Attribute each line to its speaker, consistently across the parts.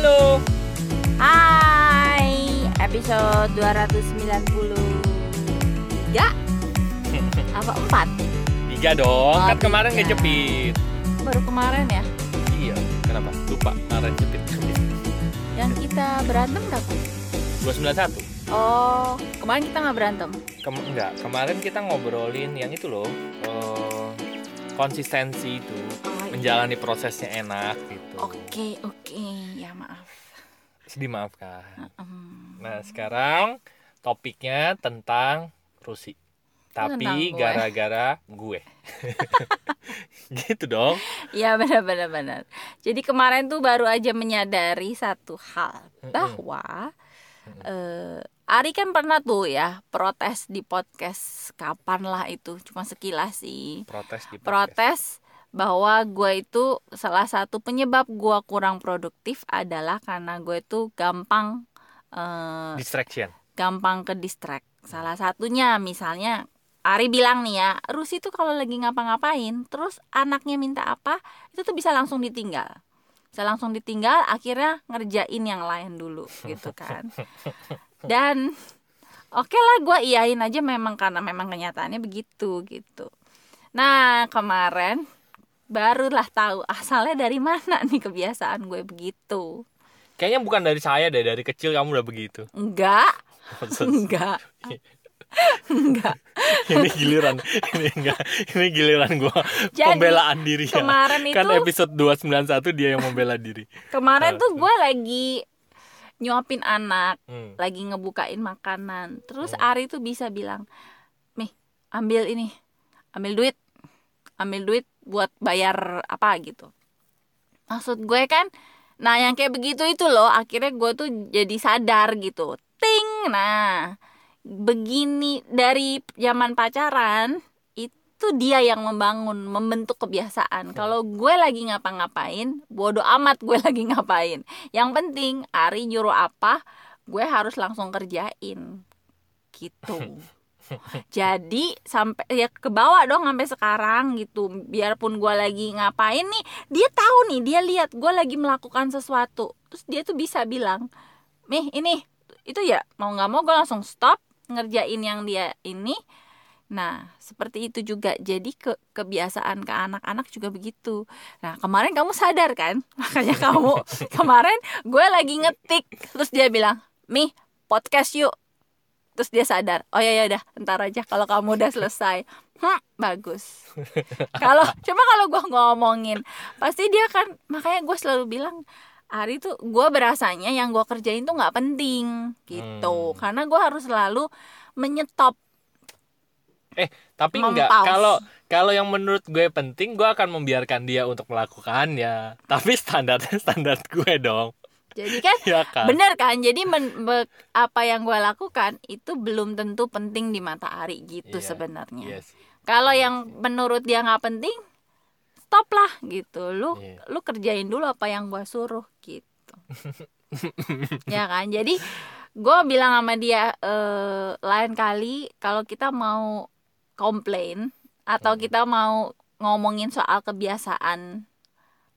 Speaker 1: Halo.
Speaker 2: Hai, episode 293 Apa 4?
Speaker 1: Tiga dong.
Speaker 2: Oh,
Speaker 1: kan kemarin
Speaker 2: tiga.
Speaker 1: ngejepit.
Speaker 2: Baru kemarin ya
Speaker 1: Iya. Kenapa? Lupa. Kemarin jepit.
Speaker 2: Yang kita berantem berapa?
Speaker 1: 291.
Speaker 2: Oh, kemarin kita nggak berantem
Speaker 1: Kem enggak, kemarin kita ngobrolin yang itu loh. eh, konsistensi itu.
Speaker 2: oh, iya.
Speaker 1: Menjalani prosesnya enak.
Speaker 2: Oke, oke, ya maaf
Speaker 1: Dimaafkan.
Speaker 2: Em,
Speaker 1: Nah, sekarang topiknya tentang Rusi.
Speaker 2: Tentang
Speaker 1: Tapi
Speaker 2: gue.
Speaker 1: gara-gara gue. gitu dong.
Speaker 2: Iya benar-benar benar. Jadi kemarin tuh baru aja menyadari satu hal bahwa eh Ari kan pernah tuh ya protes di podcast kapan lah itu cuma sekilas sih
Speaker 1: Protes di podcast.
Speaker 2: protes bahwa gue itu salah satu penyebab gue kurang produktif adalah karena gue itu gampang eh,
Speaker 1: Distraction.
Speaker 2: gampang ke distract. Salah satunya misalnya Ari bilang nih ya, Rusi tuh kalau lagi ngapa-ngapain, terus anaknya minta apa, itu tuh bisa langsung ditinggal. Bisa langsung ditinggal, akhirnya ngerjain yang lain dulu gitu kan. Dan oke lah gue iyain aja memang karena memang kenyataannya begitu gitu. Nah kemarin barulah tahu asalnya dari mana nih kebiasaan gue begitu.
Speaker 1: Kayaknya bukan dari saya deh, dari kecil kamu udah begitu.
Speaker 2: Enggak, enggak, enggak.
Speaker 1: ini giliran ini enggak ini giliran
Speaker 2: Jadi,
Speaker 1: pembelaan diri ya.
Speaker 2: kemarin
Speaker 1: kan
Speaker 2: itu-
Speaker 1: episode 291 dia yang membela diri
Speaker 2: Kemarin
Speaker 1: Ah.
Speaker 2: tuh gue lagi nyuapin anak,
Speaker 1: Hmm.
Speaker 2: lagi ngebukain makanan. Terus Ari tuh bisa bilang, "Mih, ambil ini. Ambil duit. Ambil duit buat bayar apa gitu." Maksud gue kan Nah yang kayak begitu itu loh Akhirnya gue tuh jadi sadar gitu. Ting Nah Begini Dari zaman pacaran Itu dia yang membangun Membentuk kebiasaan. Kalau gue lagi ngapa-ngapain Bodoh amat gue lagi ngapain. Yang penting Ari nyuruh apa Gue harus langsung kerjain. Gitu jadi sampai ya ke bawah dong sampai sekarang gitu. Biarpun gue lagi ngapain nih dia tahu nih dia lihat gue lagi melakukan sesuatu. Terus dia tuh bisa bilang nih ini itu ya mau nggak mau gue langsung stop ngerjain yang dia ini. Nah seperti itu juga. Jadi ke kebiasaan ke anak-anak juga begitu. Nah kemarin kamu sadar kan? Makanya kamu kemarin gue lagi ngetik. Terus dia bilang mi podcast yuk terus dia sadar oh ya ya udah ntar aja kalau kamu udah selesai. Hmm bagus. Kalau cuma kalau gue ngomongin pasti dia kan makanya gue selalu bilang Ari tuh gue berasanya yang gue kerjain tuh nggak penting gitu.
Speaker 1: Hmm.
Speaker 2: karena gue harus selalu menyetop
Speaker 1: eh tapi enggak kalau kalau yang menurut gue penting gue akan membiarkan dia untuk melakukannya. Tapi standarnya standar gue dong
Speaker 2: jadi kan
Speaker 1: ya kan?
Speaker 2: bener kan? Jadi men- be- apa yang gue lakukan itu belum tentu penting di mata Ari gitu
Speaker 1: Iya,
Speaker 2: sebenarnya.
Speaker 1: Yes.
Speaker 2: Kalau yang menurut dia nggak penting stop lah gitu. Lu
Speaker 1: Iya.
Speaker 2: lu kerjain dulu apa yang gua suruh gitu. Ya kan? Jadi gue bilang sama dia eh, lain kali kalau kita mau komplain atau
Speaker 1: Hmm.
Speaker 2: kita mau ngomongin soal kebiasaan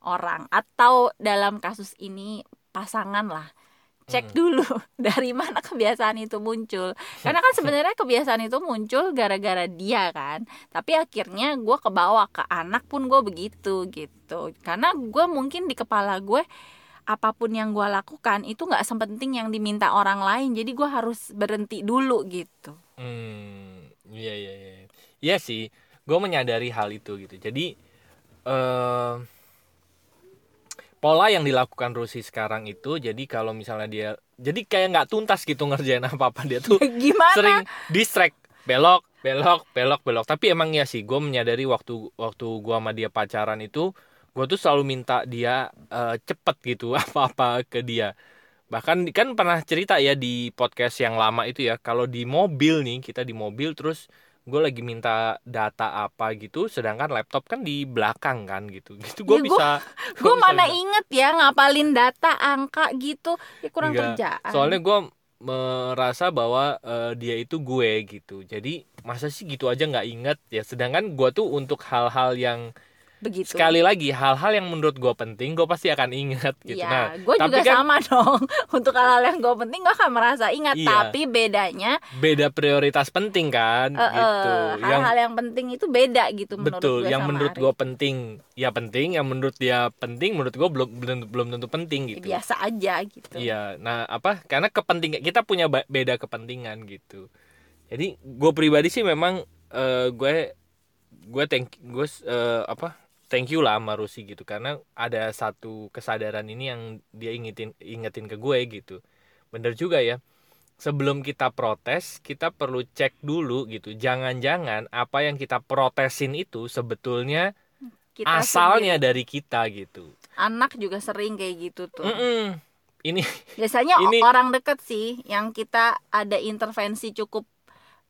Speaker 2: orang atau dalam kasus ini pasangan lah cek
Speaker 1: Hmm.
Speaker 2: dulu dari mana kebiasaan itu muncul karena kan sebenarnya kebiasaan itu muncul gara-gara dia kan tapi akhirnya gue kebawa ke anak pun gue begitu gitu karena gue mungkin di kepala gue apa pun yang gue lakukan itu nggak sepenting yang diminta orang lain jadi gue harus berhenti dulu gitu
Speaker 1: Hmm, iya iya iya. Iya sih, gue menyadari hal itu gitu. Jadi eh pola yang dilakukan Rusi sekarang itu, jadi kalau misalnya dia, jadi kayak nggak tuntas gitu ngerjain apa apa dia tuh
Speaker 2: gimana
Speaker 1: sering distract, belok, belok, belok, belok. Tapi emang ya sih, gue menyadari waktu waktu gue sama dia pacaran itu, gue tuh selalu minta dia eh, cepet gitu apa-apa ke dia bahkan kan pernah cerita ya di podcast yang lama itu ya kalau di mobil nih kita di mobil terus gue lagi minta data apa gitu sedangkan laptop kan di belakang kan gitu. Gitu gue
Speaker 2: Ya, gua-
Speaker 1: bisa
Speaker 2: gue
Speaker 1: gua bisa
Speaker 2: mana
Speaker 1: bilang,
Speaker 2: inget ya ngapalin data angka gitu. Ya kurang
Speaker 1: Enggak.
Speaker 2: kerjaan.
Speaker 1: Soalnya gue merasa bahwa eh, dia itu gue gitu. Jadi masa sih gitu aja nggak inget? Ya sedangkan gue tuh untuk hal-hal yang
Speaker 2: begitu
Speaker 1: sekali lagi hal-hal yang menurut gue penting gue pasti akan ingat gitu
Speaker 2: Iya,
Speaker 1: nah
Speaker 2: gue juga
Speaker 1: kan
Speaker 2: sama dong. Untuk hal-hal yang gue penting gue akan merasa ingat.
Speaker 1: Iya.
Speaker 2: Tapi bedanya,
Speaker 1: beda prioritas penting kan
Speaker 2: eh,
Speaker 1: gitu yang
Speaker 2: hal-hal yang penting itu beda gitu menurut
Speaker 1: betul
Speaker 2: gue
Speaker 1: yang
Speaker 2: sama
Speaker 1: menurut gue penting ya penting yang menurut dia penting menurut gue belum belum belum tentu penting gitu
Speaker 2: biasa aja gitu.
Speaker 1: Iya, nah apa? Karena kepentingan kita punya beda kepentingan gitu. Jadi gue pribadi sih memang eh, gue gue thank gue eh, apa? Thank you lah sama Rusi gitu karena ada satu kesadaran ini yang dia ingetin ingetin ke gue gitu. Bener juga ya. Sebelum kita protes, kita perlu cek dulu gitu. Jangan-jangan apa yang kita protesin itu sebetulnya
Speaker 2: Kita
Speaker 1: asalnya
Speaker 2: sendiri-
Speaker 1: dari kita gitu.
Speaker 2: anak juga sering kayak gitu tuh.
Speaker 1: Mm-mm. Ini
Speaker 2: Biasanya
Speaker 1: Ini-
Speaker 2: orang deket sih yang kita ada intervensi cukup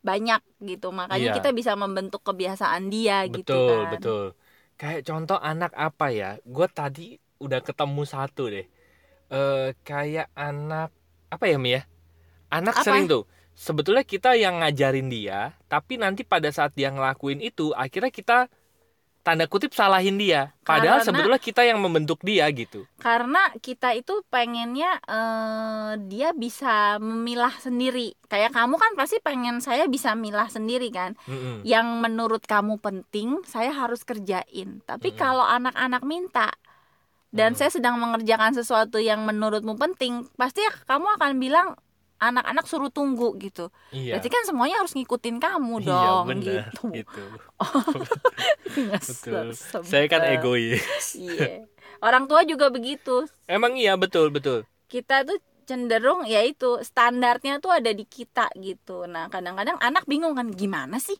Speaker 2: banyak gitu. Makanya
Speaker 1: Iya.
Speaker 2: kita bisa membentuk kebiasaan dia gitu
Speaker 1: betul
Speaker 2: kan.
Speaker 1: betul kayak contoh anak apa ya? Gue tadi udah ketemu satu deh. Eh kayak anak apa ya Mia anak
Speaker 2: Apa?
Speaker 1: sering tuh sebetulnya kita yang ngajarin dia tapi nanti pada saat dia ngelakuin itu akhirnya kita tanda kutip salahin dia padahal
Speaker 2: Karena-
Speaker 1: sebetulnya kita yang membentuk dia gitu
Speaker 2: karena kita itu pengennya eh, dia bisa memilah sendiri kayak kamu kan pasti pengen saya bisa milah sendiri kan
Speaker 1: Mm-mm.
Speaker 2: yang menurut kamu penting saya harus kerjain tapi
Speaker 1: Mm-mm.
Speaker 2: kalau anak-anak minta dan
Speaker 1: Mm.
Speaker 2: saya sedang mengerjakan sesuatu yang menurutmu penting pasti kamu akan bilang anak-anak suruh tunggu gitu.
Speaker 1: Iya.
Speaker 2: Berarti kan semuanya harus ngikutin kamu
Speaker 1: iya
Speaker 2: dong
Speaker 1: bener
Speaker 2: gitu.
Speaker 1: gitu. Betul. saya kan
Speaker 2: sebel.
Speaker 1: egois.
Speaker 2: Iya. Orang tua juga begitu.
Speaker 1: Emang iya betul betul.
Speaker 2: Kita tuh cenderung ya itu standarnya tuh ada di kita gitu. Nah kadang-kadang anak bingung kan gimana sih?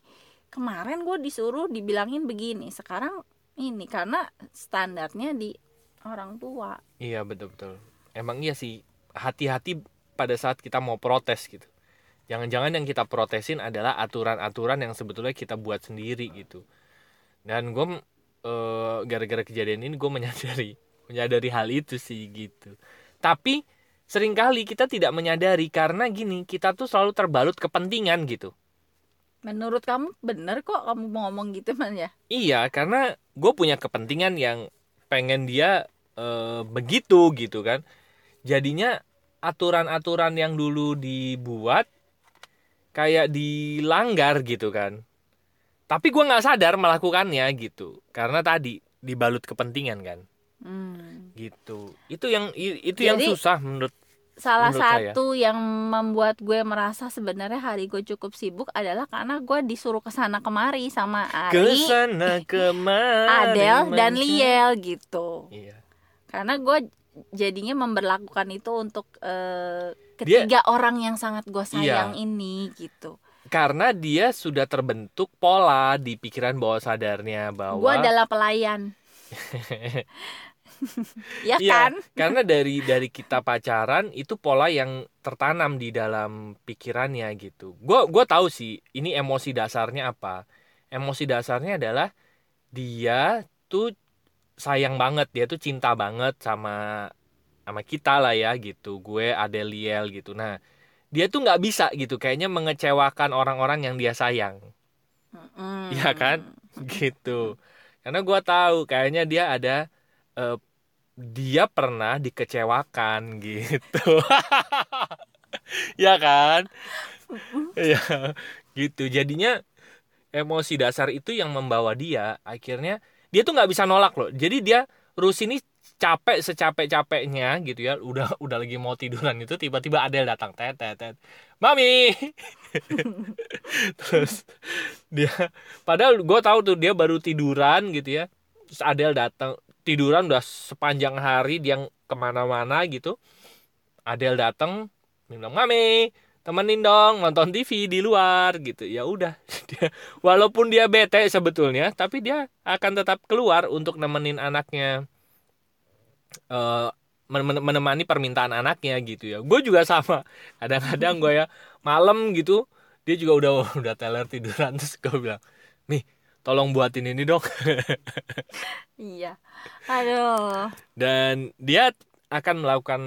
Speaker 2: Kemarin gue disuruh dibilangin begini sekarang ini. Karena standarnya di orang tua.
Speaker 1: Iya betul betul. Emang iya sih hati-hati pada saat kita mau protes gitu. Jangan-jangan yang kita protesin adalah aturan-aturan yang sebetulnya kita buat sendiri gitu. Dan gue eh, gara-gara kejadian ini gue menyadari menyadari hal itu sih gitu. Tapi sering kali kita tidak menyadari karena gini kita tuh selalu terbalut kepentingan gitu.
Speaker 2: menurut kamu bener kok kamu mau ngomong gitu man ya
Speaker 1: Iya, karena gue punya kepentingan yang pengen dia eh, begitu gitu kan. Jadinya aturan-aturan yang dulu dibuat kayak dilanggar gitu kan. Tapi gue nggak sadar melakukannya gitu, karena tadi dibalut kepentingan kan,
Speaker 2: Hmm.
Speaker 1: gitu. Itu yang itu yang
Speaker 2: Jadi-
Speaker 1: susah menurut.
Speaker 2: salah
Speaker 1: Menurut saya.
Speaker 2: satu yang membuat gue merasa sebenarnya hari gue cukup sibuk adalah karena gue disuruh ke sana kemari sama Ari,
Speaker 1: Ke sana kemari.
Speaker 2: Adel dan Liel gitu
Speaker 1: Iya.
Speaker 2: karena gue jadinya memberlakukan itu untuk eh, ketiga orang yang sangat gue sayang ini gitu.
Speaker 1: Karena dia sudah terbentuk pola di pikiran bawah sadarnya bahwa
Speaker 2: gue adalah pelayan. Ya
Speaker 1: Iya,
Speaker 2: kan?
Speaker 1: karena dari dari kita pacaran itu pola yang tertanam di dalam pikirannya gitu. Gua gua tahu sih ini emosi dasarnya apa. Emosi dasarnya adalah dia tuh sayang banget dia tuh cinta banget sama sama kita lah ya gitu. Gue Adeliel gitu. Nah dia tuh nggak bisa gitu. Kayaknya mengecewakan orang-orang yang dia sayang.
Speaker 2: Mm.
Speaker 1: Iya kan? gitu. Karena gua tahu kayaknya dia ada eh, dia pernah dikecewakan gitu. Ya kan? Ya gitu. Jadinya emosi dasar itu yang membawa dia. Akhirnya dia tuh nggak bisa nolak loh. Jadi dia Rus ini capek secapek capeknya gitu ya. Udah udah lagi mau tiduran itu tiba-tiba Adel datang. Tet tet tet. Mami! Terus dia padahal gue tahu tuh dia baru tiduran gitu ya. Terus Adel datang tiduran udah sepanjang hari dia ke mana-mana gitu. Adel datang bilang mami temenin dong nonton TV di luar gitu. Ya udah dia walaupun dia bete sebetulnya tapi dia akan tetap keluar untuk nemenin anaknya men- menemani permintaan anaknya gitu ya. Gue juga sama. Kadang-kadang gue ya malam gitu dia juga udah udah teler tiduran terus gue bilang nih tolong buatin ini dong.
Speaker 2: Iya. Aduh.
Speaker 1: Dan dia akan melakukan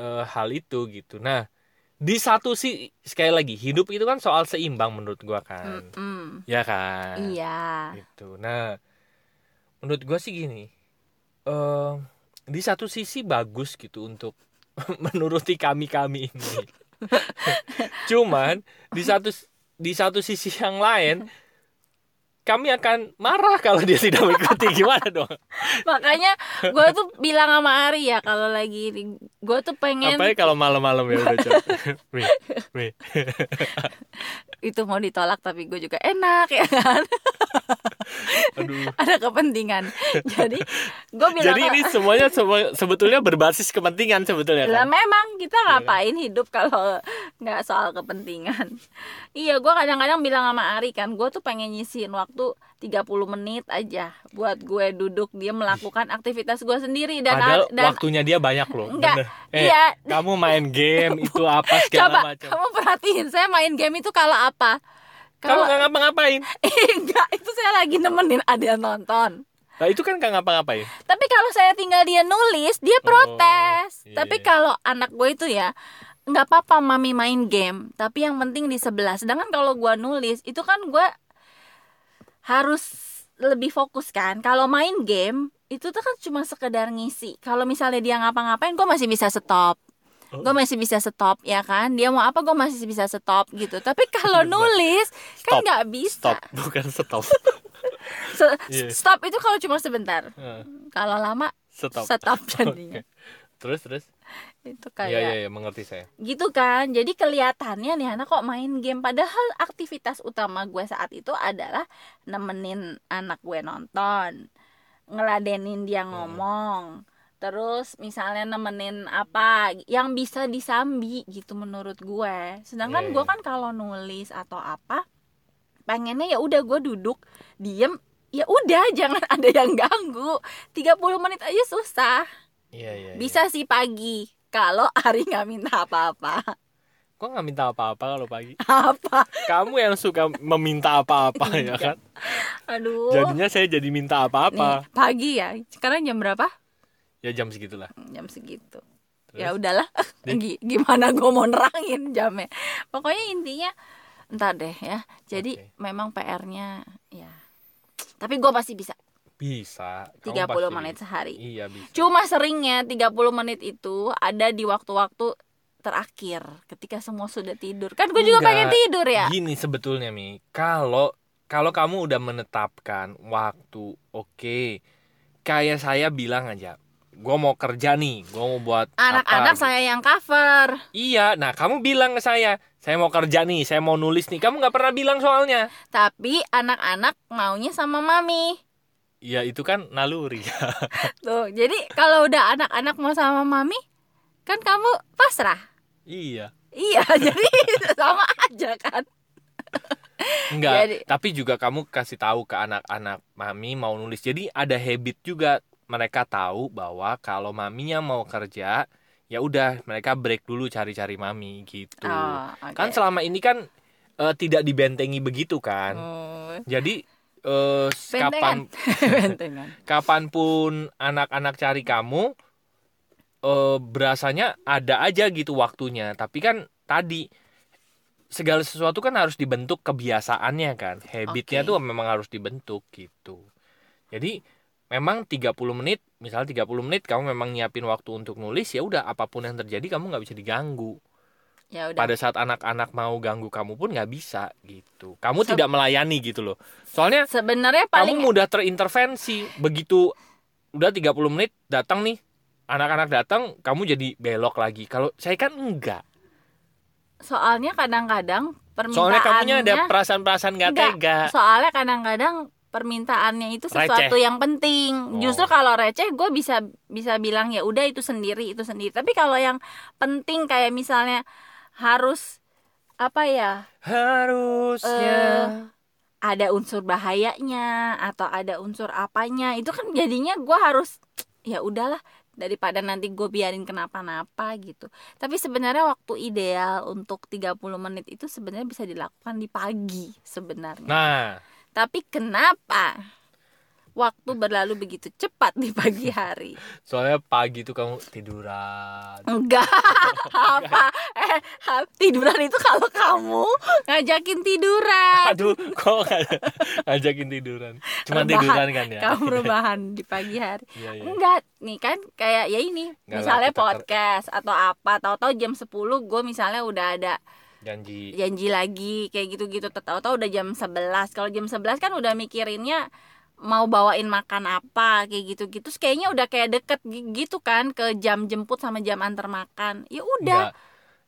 Speaker 1: eh, hal itu gitu. Nah di satu sih sekali lagi hidup itu kan soal seimbang menurut gua kan.
Speaker 2: Mm-mm.
Speaker 1: ya kan?
Speaker 2: Iya.
Speaker 1: Gitu. Nah menurut gua sih gini eh di satu sisi bagus gitu untuk menuruti kami kami ini. Cuman di satu di satu sisi yang lain kami akan marah kalau dia tidak mengikuti. Gimana dong?
Speaker 2: Makanya gue tuh bilang sama Ari ya kalau lagi gue tuh pengen
Speaker 1: apa kalau malam-malam ya udah
Speaker 2: itu mau ditolak tapi gue juga enak ya kan
Speaker 1: aduh
Speaker 2: ada kepentingan jadi gue bilang
Speaker 1: jadi ini semuanya semua sebetulnya berbasis kepentingan sebetulnya kan
Speaker 2: memang kita
Speaker 1: kan?
Speaker 2: ngapain hidup kalau nggak soal kepentingan iya gue kadang-kadang bilang sama Ari kan gue tuh pengen nyisihin waktu 30 menit aja buat gue duduk dia melakukan aktivitas gue sendiri dan
Speaker 1: padahal
Speaker 2: dan
Speaker 1: waktunya dia banyak loh
Speaker 2: Enggak,
Speaker 1: bener. eh
Speaker 2: iya.
Speaker 1: kamu main game itu apa segala
Speaker 2: coba
Speaker 1: macam
Speaker 2: kamu perhatiin saya main game itu kalau apa
Speaker 1: kamu
Speaker 2: kalau
Speaker 1: nggak ngapa-ngapain
Speaker 2: enggak itu saya lagi nemenin ada nonton
Speaker 1: nah itu kan nggak ngapa-ngapain
Speaker 2: Tapi kalau saya tinggal dia nulis, dia protes.
Speaker 1: iya,
Speaker 2: tapi
Speaker 1: iya.
Speaker 2: kalau anak gue itu ya nggak apa-apa mami main game, tapi yang penting di sebelah. Sedangkan kalau gue nulis, itu kan gue harus lebih fokus kan. Kalau main game itu tuh kan cuma sekedar ngisi. Kalau misalnya dia ngapa-ngapain, gue masih bisa stop.
Speaker 1: Oh.
Speaker 2: Gue masih bisa stop ya kan. Dia mau apa, gue masih bisa stop gitu. Tapi kalau nulis kan nggak bisa.
Speaker 1: stop bukan stop
Speaker 2: Se-
Speaker 1: Iya.
Speaker 2: Stop itu kalau cuma sebentar.
Speaker 1: Eh,
Speaker 2: Kalau lama
Speaker 1: stop
Speaker 2: stop jadinya.
Speaker 1: terus terus
Speaker 2: Itu
Speaker 1: iya
Speaker 2: kayak
Speaker 1: iya iya mengerti saya
Speaker 2: gitu kan jadi kelihatannya nih anak kok main game padahal aktivitas utama gue saat itu adalah nemenin anak gue nonton ngeladenin dia
Speaker 1: Hmm.
Speaker 2: Terus misalnya nemenin apa yang bisa disambi gitu menurut gue. Sedangkan
Speaker 1: Iya,
Speaker 2: gue kan kalau nulis atau apa pengennya ya udah gue duduk diem ya udah jangan ada yang ganggu. 30 menit aja susah.
Speaker 1: Iya iya iya.
Speaker 2: bisa sih pagi kalau Ari nggak minta apa-apa.
Speaker 1: Kok nggak minta apa-apa kalau pagi.
Speaker 2: Apa?
Speaker 1: Kamu yang suka meminta apa-apa ya kan?
Speaker 2: Aduh.
Speaker 1: Jadinya saya jadi minta apa-apa.
Speaker 2: Nih pagi ya? Sekarang jam berapa
Speaker 1: ya jam segitulah.
Speaker 2: Jam segitu.
Speaker 1: Terus?
Speaker 2: ya udahlah gimana gue mau nerangin jamnya? Pokoknya intinya entar deh ya. Jadi
Speaker 1: Oke.
Speaker 2: memang PR-nya ya. Tapi gue pasti bisa.
Speaker 1: Bisa.
Speaker 2: 30
Speaker 1: Kamu pasti-
Speaker 2: menit sehari.
Speaker 1: Iya bisa.
Speaker 2: Cuma seringnya 30 menit itu ada di waktu-waktu terakhir ketika semua sudah tidur. Kan gue juga pengen tidur ya.
Speaker 1: Gini sebetulnya Mi, kalau kalau kamu udah menetapkan waktu, oke. Kayak saya bilang aja, gue mau kerja nih, gue mau buat
Speaker 2: anak-anak saya yang cover
Speaker 1: Iya, nah kamu bilang ke saya, saya mau kerja nih, saya mau nulis nih. Kamu nggak pernah bilang soalnya.
Speaker 2: tapi anak-anak maunya sama mami
Speaker 1: Iya itu kan naluri.
Speaker 2: tuh jadi kalau udah anak-anak mau sama mami kan kamu pasrah
Speaker 1: iya.
Speaker 2: iya jadi sama aja kan
Speaker 1: Enggak,
Speaker 2: Jadi-
Speaker 1: tapi juga kamu kasih tahu ke anak-anak mami mau nulis. Jadi ada habit juga mereka tahu bahwa kalau maminya mau kerja, ya udah mereka break dulu cari-cari mami gitu.
Speaker 2: oh, oke.
Speaker 1: Kan selama ini kan eh, tidak dibentengi begitu kan.
Speaker 2: Oh,
Speaker 1: Jadi eh, kapan
Speaker 2: bentengan kapan
Speaker 1: pun anak-anak cari kamu eh berasanya ada aja gitu waktunya. Tapi kan tadi segala sesuatu kan harus dibentuk kebiasaannya kan. Habitnya
Speaker 2: Oke.
Speaker 1: tuh memang harus dibentuk gitu. Jadi memang 30 menit, misalnya 30 menit kamu memang nyiapin waktu untuk nulis ya udah apa pun yang terjadi kamu nggak bisa diganggu.
Speaker 2: ya udah
Speaker 1: Pada saat anak-anak mau ganggu kamu pun nggak bisa gitu. Kamu
Speaker 2: Seb-
Speaker 1: tidak melayani gitu loh. Soalnya
Speaker 2: sebenarnya paling
Speaker 1: kamu mudah terintervensi begitu udah 30 menit datang nih anak-anak datang kamu jadi belok lagi kalau saya kan enggak
Speaker 2: soalnya kadang-kadang
Speaker 1: soalnya kamunya ada
Speaker 2: permintaannya
Speaker 1: perasaan-perasaan
Speaker 2: Enggak.
Speaker 1: tega
Speaker 2: soalnya kadang-kadang permintaannya itu sesuatu yang penting.
Speaker 1: Oh.
Speaker 2: justru kalau receh gue bisa bisa bilang ya udah itu sendiri itu sendiri. Tapi kalau yang penting kayak misalnya harus apa ya
Speaker 1: harusnya.
Speaker 2: eh, ada unsur bahayanya atau ada unsur apanya itu kan jadinya gue harus ya udahlah daripada nanti gue biarin kenapa-napa gitu. Tapi sebenarnya waktu ideal untuk 30 menit itu sebenarnya bisa dilakukan di pagi sebenarnya.
Speaker 1: Nah
Speaker 2: tapi kenapa waktu berlalu begitu cepat di pagi hari
Speaker 1: soalnya pagi tuh kamu tiduran
Speaker 2: enggak apa eh tiduran itu kalau kamu ngajakin tiduran
Speaker 1: Aduh, kok ngajakin tiduran? Cuma
Speaker 2: Rebahan.
Speaker 1: tiduran kan ya?
Speaker 2: kamu rebahan di pagi hari
Speaker 1: Iya, iya.
Speaker 2: enggak nih kan kayak ya ini
Speaker 1: Enggak lah,
Speaker 2: misalnya
Speaker 1: ker-
Speaker 2: podcast atau apa tahu-tahu jam 10 gue misalnya udah ada
Speaker 1: Janji.
Speaker 2: janji lagi kayak gitu-gitu. Tahu-tahu udah jam 11 kalau jam 11 kan udah mikirinnya mau bawain makan apa kayak gitu-gitu Terus kayaknya udah kayak deket gi- gitu kan ke jam jemput sama jam antar makan. Ya udah.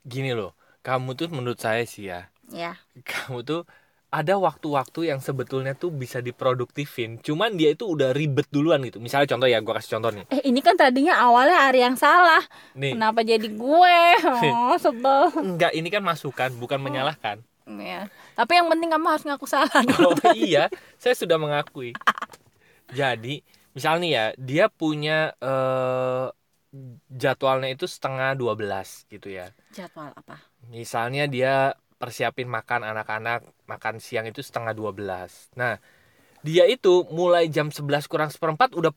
Speaker 1: Gini loh, kamu tuh menurut saya sih ya,
Speaker 2: ya.
Speaker 1: Kamu tuh ada waktu-waktu yang sebetulnya tuh bisa diproduktifin. Cuman dia itu udah ribet duluan gitu. Misalnya contoh ya, gua kasih contoh nih.
Speaker 2: eh ini kan tadinya awalnya Ari yang salah
Speaker 1: Nih,
Speaker 2: kenapa jadi gue oh sebel
Speaker 1: enggak ini kan masukan, bukan menyalahkan.
Speaker 2: ya tapi yang penting kamu harus ngaku salah
Speaker 1: Oh
Speaker 2: dulu
Speaker 1: iya, saya sudah mengakui. Jadi, misalnya ya, dia punya eh, jadwalnya itu setengah 12 gitu ya.
Speaker 2: jadwal apa
Speaker 1: Misalnya dia persiapin makan anak-anak, makan siang itu setengah 12. Nah, dia itu mulai jam 11 kurang seperempat udah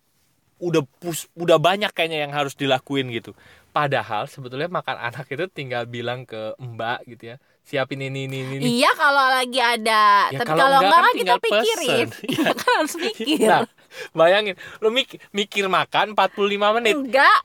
Speaker 1: udah pus, udah banyak kayaknya yang harus dilakuin gitu. Padahal sebetulnya makan anak itu tinggal bilang ke Mbak gitu ya, siapin ini ini ini.
Speaker 2: iya kalau lagi ada
Speaker 1: Ya,
Speaker 2: tapi
Speaker 1: kalau
Speaker 2: kalau
Speaker 1: enggak
Speaker 2: enggak
Speaker 1: kan
Speaker 2: kan kita pikirin.
Speaker 1: Iya.
Speaker 2: kan harus mikir
Speaker 1: Nah, bayangin, lu mik- mikir makan 45 menit.
Speaker 2: enggak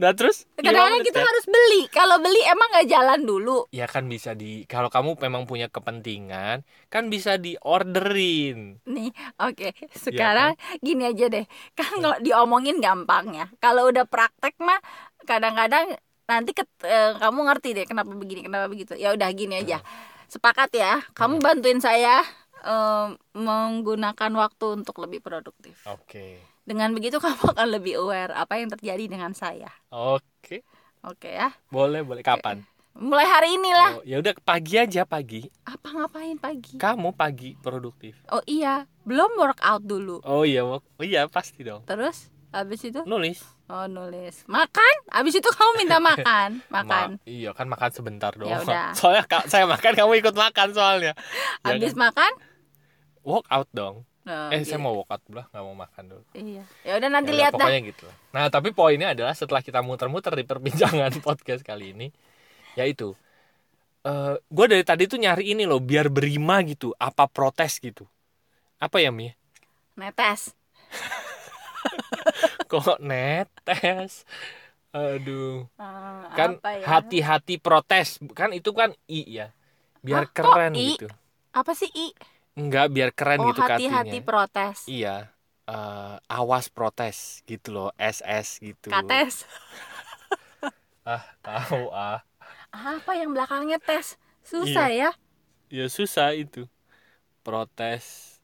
Speaker 1: Nah, terus?
Speaker 2: Kadang-kadang kita
Speaker 1: kan?
Speaker 2: harus beli. Kalau beli emang nggak jalan dulu?
Speaker 1: Ya kan bisa di kalau kamu memang punya kepentingan, kan bisa diorderin.
Speaker 2: nih oke.
Speaker 1: Iya
Speaker 2: sekarang gini aja deh. Kan kalau diomongin gampang ya. Kalau udah praktek mah kadang-kadang nanti ket- eh, kamu ngerti deh kenapa begini kenapa begitu. Ya udah gini aja. Sepakat ya. Kamu bantuin saya eh, menggunakan waktu untuk lebih produktif.
Speaker 1: Oke.
Speaker 2: Dengan begitu kamu akan lebih aware apa yang terjadi dengan saya
Speaker 1: Oke.
Speaker 2: oke ya
Speaker 1: Boleh, boleh. Kapan?
Speaker 2: mulai hari inilah
Speaker 1: Oh, ya udah pagi aja pagi.
Speaker 2: apa ngapain pagi
Speaker 1: Kamu pagi produktif.
Speaker 2: oh iya belum workout dulu
Speaker 1: Oh iya, oh iya pasti dong.
Speaker 2: terus habis itu
Speaker 1: Nulis.
Speaker 2: oh nulis makan habis itu kamu minta makan makan
Speaker 1: Ma- iya kan makan sebentar dong.
Speaker 2: Ya udah.
Speaker 1: Soalnya Kak, saya makan kamu ikut makan soalnya. Ya
Speaker 2: habis
Speaker 1: kan?
Speaker 2: makan
Speaker 1: Walk out dong.
Speaker 2: Oh,
Speaker 1: eh, saya
Speaker 2: gitu.
Speaker 1: mau walk out dulu, nggak mau makan dulu.
Speaker 2: iya ya udah nanti
Speaker 1: Ya
Speaker 2: lihat dah
Speaker 1: pokoknya gitu lah. Nah, tapi poinnya adalah setelah kita muter-muter di perbincangan podcast kali ini, yaitu eh gue dari tadi tuh nyari ini loh, biar berima gitu, apa protes gitu. Apa ya Mi?
Speaker 2: netes
Speaker 1: Kok netes? Aduh,
Speaker 2: Eh,
Speaker 1: kan
Speaker 2: ya?
Speaker 1: hati-hati protes, kan itu kan i ya, biar
Speaker 2: Hah,
Speaker 1: keren
Speaker 2: i?
Speaker 1: gitu.
Speaker 2: apa sih i
Speaker 1: Enggak, biar keren
Speaker 2: oh
Speaker 1: gitu
Speaker 2: hati-hati
Speaker 1: katanya.
Speaker 2: protes
Speaker 1: Iya, eh, awas protes gitu loh, SS gitu.
Speaker 2: kates
Speaker 1: Ah, tahu ah.
Speaker 2: apa yang belakangnya tes susah ya
Speaker 1: Ya susah itu. Protes.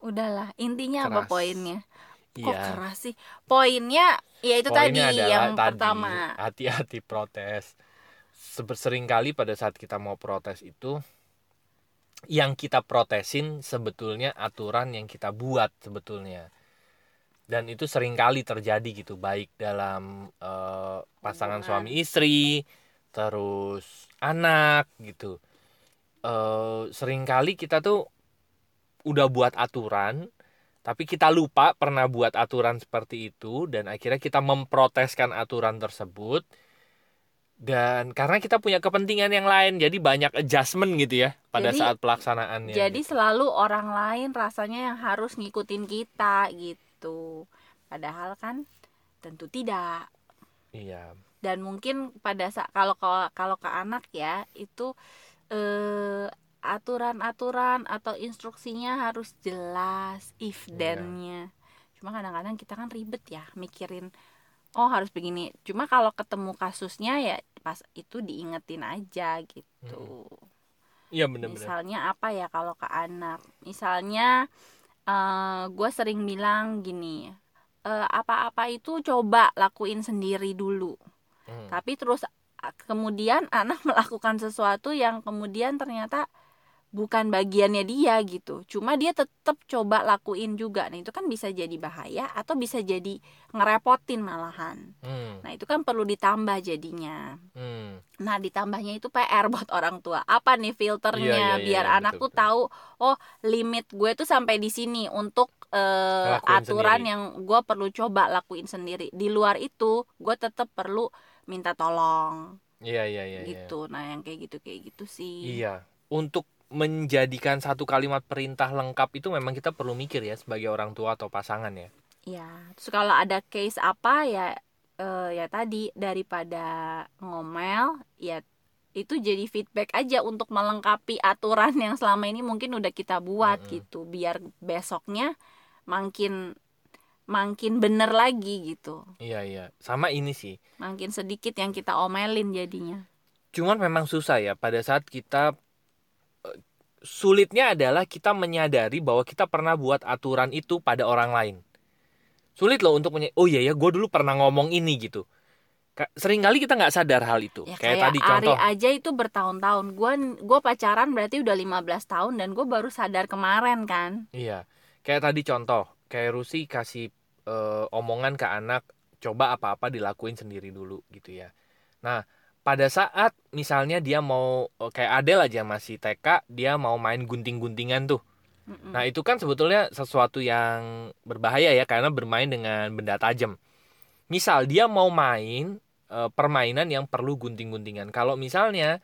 Speaker 2: udahlah intinya apa
Speaker 1: Keras.
Speaker 2: poinnya kok
Speaker 1: Iya.
Speaker 2: keras sih poinnya ya itu tadi
Speaker 1: Poinnya adalah
Speaker 2: yang
Speaker 1: tadi,
Speaker 2: pertama
Speaker 1: hati-hati protes. Sering kali pada saat kita mau protes itu yang kita protesin sebetulnya aturan yang kita buat sebetulnya. Dan itu sering kali terjadi gitu, baik dalam eh, pasangan suami istri, terus anak gitu. Eh sering kali kita tuh udah buat aturan tapi kita lupa pernah buat aturan seperti itu dan akhirnya kita memproteskan aturan tersebut dan karena kita punya kepentingan yang lain jadi banyak adjustment gitu ya pada
Speaker 2: Jadi-
Speaker 1: saat pelaksanaannya
Speaker 2: jadi
Speaker 1: gitu.
Speaker 2: selalu orang lain rasanya yang harus ngikutin kita gitu padahal kan tentu tidak
Speaker 1: iya
Speaker 2: dan mungkin pada saat kalau kalau ke anak ya itu eh aturan-aturan atau instruksinya harus jelas if
Speaker 1: Iya.
Speaker 2: then-nya cuma kadang-kadang kita kan ribet ya mikirin oh harus begini. Cuma kalau ketemu kasusnya ya pas itu diingetin aja gitu.
Speaker 1: Iya bener-bener.
Speaker 2: Misalnya apa ya kalau ke anak? Misalnya gue sering bilang gini eh, apa-apa itu coba lakuin sendiri dulu.
Speaker 1: Hmm.
Speaker 2: tapi terus kemudian anak melakukan sesuatu yang kemudian ternyata bukan bagiannya dia gitu cuma dia tetap coba lakuin juga nah itu kan bisa jadi bahaya atau bisa jadi ngerepotin malahan
Speaker 1: Hmm,
Speaker 2: nah itu kan perlu ditambah jadinya
Speaker 1: hmm.
Speaker 2: Nah, ditambahnya itu PR buat orang tua. Apa nih filternya
Speaker 1: Iya, iya,
Speaker 2: biar
Speaker 1: iya,
Speaker 2: anak
Speaker 1: betul,
Speaker 2: tuh tahu, oh limit gue tuh sampai di sini untuk
Speaker 1: Ngelakuin
Speaker 2: aturan
Speaker 1: sendiri.
Speaker 2: yang gue perlu coba lakuin sendiri. Di luar itu, gue tetap perlu minta tolong.
Speaker 1: Iya iya iya. iya.
Speaker 2: gitu nah yang kayak gitu kayak gitu sih
Speaker 1: Iya. Untuk menjadikan satu kalimat perintah lengkap itu memang kita perlu mikir ya sebagai orang tua atau pasangan ya.
Speaker 2: Ya, terus kalau ada case apa ya eh, ya tadi daripada ngomel ya itu jadi feedback aja untuk melengkapi aturan yang selama ini mungkin udah kita buat
Speaker 1: Mm-mm.
Speaker 2: gitu biar besoknya makin makin bener lagi gitu.
Speaker 1: Iya iya. Sama ini sih.
Speaker 2: Makin sedikit yang kita omelin jadinya.
Speaker 1: Cuman memang susah ya pada saat kita sulitnya adalah kita menyadari bahwa kita pernah buat aturan itu pada orang lain. Sulit loh untuk oh iya ya gue dulu pernah ngomong ini gitu. Ka- Seringkali kita nggak sadar hal itu.
Speaker 2: Ya
Speaker 1: kayak,
Speaker 2: kayak,
Speaker 1: tadi
Speaker 2: Ari
Speaker 1: contoh.
Speaker 2: aja itu bertahun-tahun. Gua gua pacaran berarti udah 15 tahun dan gue baru sadar kemarin kan.
Speaker 1: Iya. Kayak tadi contoh, kayak Rusi kasih eh, omongan ke anak coba apa-apa dilakuin sendiri dulu gitu ya. Nah, pada saat misalnya dia mau eh, kayak Adel aja masih TK, dia mau main gunting-guntingan tuh.
Speaker 2: Mm-mm.
Speaker 1: Nah, itu kan sebetulnya sesuatu yang berbahaya ya karena bermain dengan benda tajam. Misal dia mau main eh, permainan yang perlu gunting-guntingan. Kalau misalnya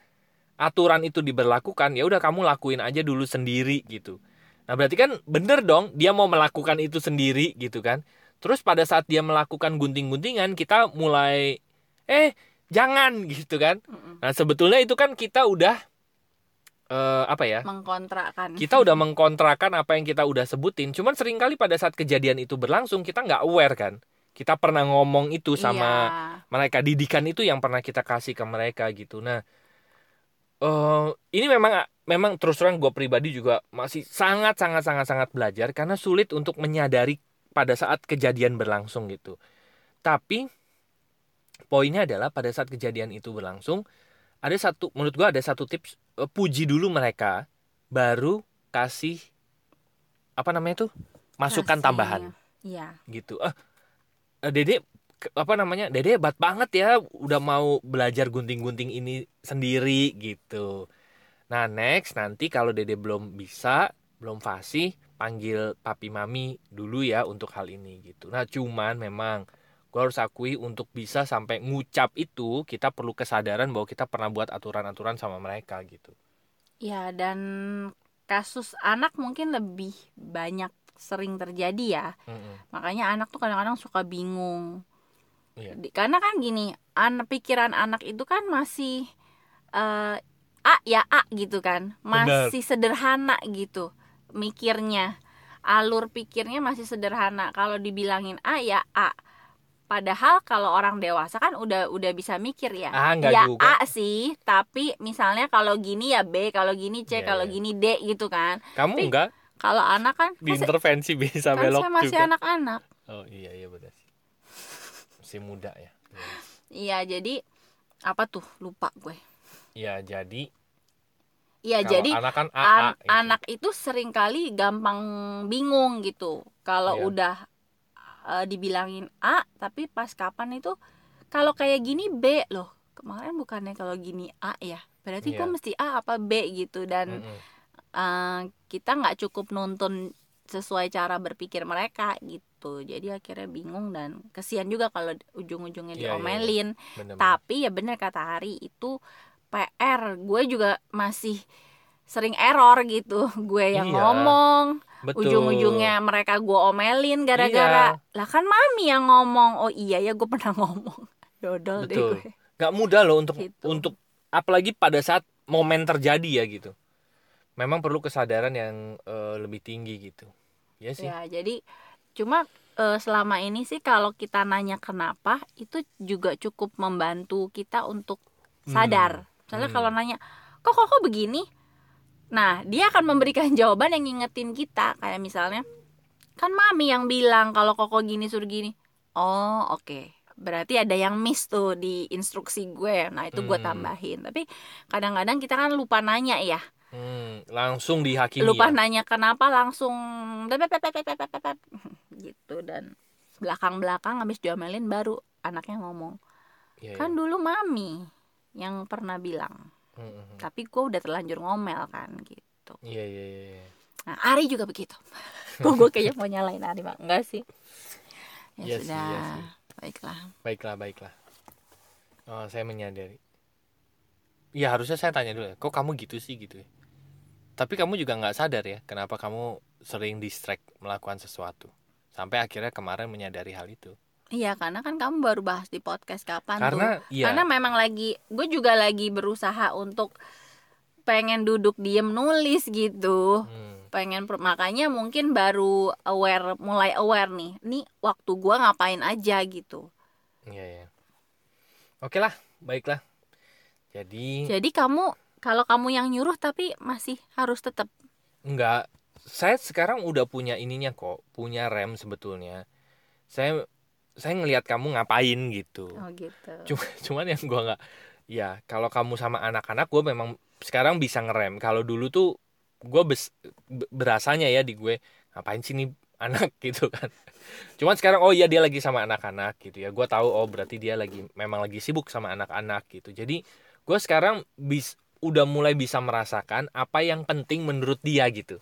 Speaker 1: aturan itu diberlakukan, ya udah kamu lakuin aja dulu sendiri gitu. Nah, berarti kan bener dong dia mau melakukan itu sendiri gitu kan. Terus pada saat dia melakukan gunting-guntingan, kita mulai eh jangan gitu kan. Nah, sebetulnya itu kan kita udah eh, apa ya?
Speaker 2: mengkontrakkan.
Speaker 1: kita udah mengkontrakan apa yang kita udah sebutin cuman sering kali pada saat kejadian itu berlangsung kita nggak aware kan kita pernah ngomong itu sama
Speaker 2: Iya.
Speaker 1: mereka didikan itu yang pernah kita kasih ke mereka gitu nah eh ini memang memang terus terang gue pribadi juga masih sangat sangat sangat sangat belajar karena sulit untuk menyadari pada saat kejadian berlangsung gitu tapi poinnya adalah pada saat kejadian itu berlangsung ada satu menurut gua ada satu tips eh, puji dulu mereka baru kasih apa namanya tuh? Masukan
Speaker 2: Kasih.
Speaker 1: tambahan.
Speaker 2: Iya.
Speaker 1: gitu. Ah eh, dede apa namanya? Dede hebat banget ya udah mau belajar gunting-gunting ini sendiri gitu. Nah next nanti kalau dede belum bisa belum fasih panggil papi mami dulu ya untuk hal ini gitu. Nah cuman memang gue harus akui untuk bisa sampai ngucap itu kita perlu kesadaran bahwa kita pernah buat aturan-aturan sama mereka gitu
Speaker 2: Ya dan kasus anak mungkin lebih banyak sering terjadi ya.
Speaker 1: Mm-mm.
Speaker 2: Makanya anak tuh kadang-kadang suka bingung. Di- Karena kan gini, anak pikiran anak itu kan masih eh, A ya A gitu kan. Masih sederhana gitu mikirnya. Alur pikirnya masih sederhana. Kalau dibilangin A ya A. Padahal kalau orang dewasa kan udah udah bisa mikir ya.
Speaker 1: Ah,
Speaker 2: ya
Speaker 1: juga.
Speaker 2: A sih, tapi misalnya kalau gini ya B, kalau gini C,
Speaker 1: Iya,
Speaker 2: kalau
Speaker 1: iya.
Speaker 2: gini D gitu kan.
Speaker 1: kamu
Speaker 2: Tapi
Speaker 1: enggak
Speaker 2: Kalau anak kan
Speaker 1: diintervensi bisa
Speaker 2: kan
Speaker 1: belok
Speaker 2: saya masih
Speaker 1: juga
Speaker 2: anak-anak.
Speaker 1: oh iya iya benar sih masih muda ya
Speaker 2: Iya, jadi apa tuh? Lupa gue.
Speaker 1: Iya jadi
Speaker 2: Iya, jadi
Speaker 1: anak kan AA
Speaker 2: an-
Speaker 1: gitu.
Speaker 2: anak itu sering kali gampang bingung gitu. Kalau
Speaker 1: Iya.
Speaker 2: udah eh, dibilangin A, tapi pas kapan itu kalau kayak gini B loh. Kemarin bukannya kalau gini A ya. Berarti
Speaker 1: Iya.
Speaker 2: gue mesti A apa B gitu dan
Speaker 1: Mm-mm.
Speaker 2: eh, kita nggak cukup nuntun sesuai cara berpikir mereka gitu. Jadi akhirnya bingung dan kesian juga kalau ujung-ujungnya
Speaker 1: Iya, iya, iya.
Speaker 2: diomelin.
Speaker 1: bener-bener.
Speaker 2: Tapi ya bener kata Hari itu PR. Gue juga masih sering error gitu. Gue yang
Speaker 1: Iya,
Speaker 2: ngomong,
Speaker 1: betul
Speaker 2: ujung-ujungnya mereka gue omelin gara-gara
Speaker 1: Iya.
Speaker 2: lah kan mami yang ngomong. Oh iya ya gue pernah ngomong. Dodol deh
Speaker 1: Betul.
Speaker 2: gue.
Speaker 1: nggak mudah loh untuk
Speaker 2: Gitu.
Speaker 1: untuk apalagi pada saat momen terjadi ya gitu memang perlu kesadaran yang eh, lebih tinggi gitu ya sih
Speaker 2: Ya, jadi cuma eh, selama ini sih kalau kita nanya kenapa itu juga cukup membantu kita untuk sadar. Misalnya
Speaker 1: Hmm.
Speaker 2: kalau nanya, "Kok kok kok begini?" Nah, dia akan memberikan jawaban yang ngingetin kita kayak misalnya, "Kan mami yang bilang kalau koko gini suruh gini." Oh, oke. Berarti ada yang miss tuh di instruksi gue. Nah, itu gue
Speaker 1: Hmm.
Speaker 2: tambahin. Tapi kadang-kadang kita kan lupa nanya ya
Speaker 1: Hmm, langsung dihakimi
Speaker 2: lupa
Speaker 1: ya.
Speaker 2: nanya kenapa langsung gitu dan belakang-belakang habis diomelin baru anaknya ngomong
Speaker 1: Iya,
Speaker 2: kan
Speaker 1: iya.
Speaker 2: dulu mami yang pernah bilang
Speaker 1: Hmm,
Speaker 2: tapi gue udah terlanjur ngomel kan gitu.
Speaker 1: Iya iya iya iya.
Speaker 2: nah Ari juga begitu. Kok gue kayaknya mau nyalain Ari bang? Enggak sih. Ya
Speaker 1: Iya sih,
Speaker 2: sudah.
Speaker 1: iya sih.
Speaker 2: baiklah.
Speaker 1: Baiklah baiklah. Oh, saya menyadari. Ya harusnya saya tanya dulu ya kok kamu gitu sih? Gitu ya. Tapi kamu juga nggak sadar ya kenapa kamu sering distract melakukan sesuatu. Sampai akhirnya kemarin menyadari hal itu
Speaker 2: Iya karena kan kamu baru bahas di podcast kapan tuh.
Speaker 1: karena iya.
Speaker 2: Karena memang lagi Gue juga lagi berusaha untuk Pengen duduk diem nulis gitu.
Speaker 1: Hmm,
Speaker 2: Pengen Makanya mungkin baru aware Mulai aware nih. Nih waktu gua ngapain aja gitu.
Speaker 1: Iya ya oke lah baiklah. Jadi
Speaker 2: Jadi kamu Kalau kamu yang nyuruh tapi masih harus tetap
Speaker 1: Enggak, saya sekarang udah punya ininya kok, punya rem sebetulnya. Saya saya ngelihat kamu ngapain gitu.
Speaker 2: Oh gitu
Speaker 1: Cuma cuman yang gua nggak, ya kalau kamu sama anak-anak gue memang sekarang bisa ngerem. Kalau dulu tuh gue bes, be- berasanya ya di gue ngapain sih nih anak gitu kan. Cuman sekarang oh iya dia lagi sama anak-anak gitu ya. Gue tahu oh berarti dia lagi memang lagi sibuk sama anak-anak gitu. Jadi gue sekarang bis udah mulai bisa merasakan apa yang penting menurut dia gitu.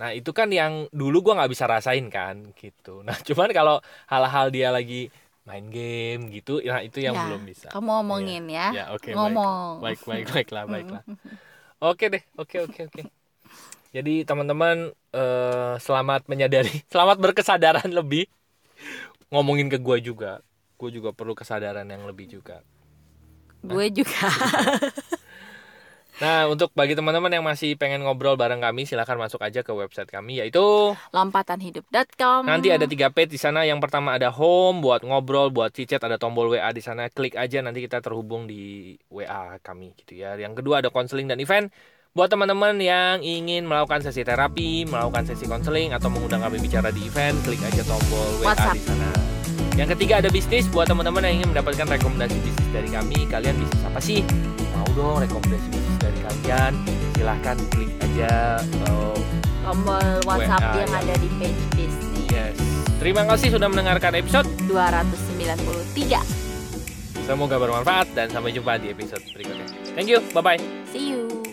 Speaker 1: Nah itu kan yang dulu gue nggak bisa rasain kan gitu. Nah cuman kalau hal-hal dia lagi main game gitu, nah itu yang
Speaker 2: Ya,
Speaker 1: belum bisa.
Speaker 2: Kamu ngomongin ya,
Speaker 1: Ya oke
Speaker 2: Ngomong
Speaker 1: baik baik baik baiklah baiklah. Oke deh oke oke oke. Jadi teman-teman eh, selamat menyadari, selamat berkesadaran lebih ngomongin ke gue juga. Gue juga perlu kesadaran yang lebih juga.
Speaker 2: Gue juga
Speaker 1: Nah untuk bagi teman-teman yang masih pengen ngobrol bareng kami silahkan masuk aja ke website kami yaitu
Speaker 2: Lompatanhidup.com
Speaker 1: nanti ada tiga page di sana. Yang pertama ada home buat ngobrol, buat cicet ada tombol WA di sana. Klik aja nanti kita terhubung di WA kami gitu ya. Yang kedua ada konseling dan event. Buat teman-teman yang ingin melakukan sesi terapi, melakukan sesi konseling atau mengundang kami bicara di event, klik aja tombol WA
Speaker 2: WhatsApp.
Speaker 1: di sana. Yang ketiga ada bisnis buat teman-teman yang ingin mendapatkan rekomendasi bisnis dari kami. Kalian bisnis apa sih? Mau dong rekomendasi bisnis kalian? Silahkan klik aja eh,
Speaker 2: tombol WhatsApp
Speaker 1: WA,
Speaker 2: yang
Speaker 1: ya.
Speaker 2: ada di page bisnis
Speaker 1: Yes. Terima kasih sudah mendengarkan episode.
Speaker 2: 293
Speaker 1: Semoga bermanfaat dan sampai jumpa di episode berikutnya. Thank you. Bye bye.
Speaker 2: see you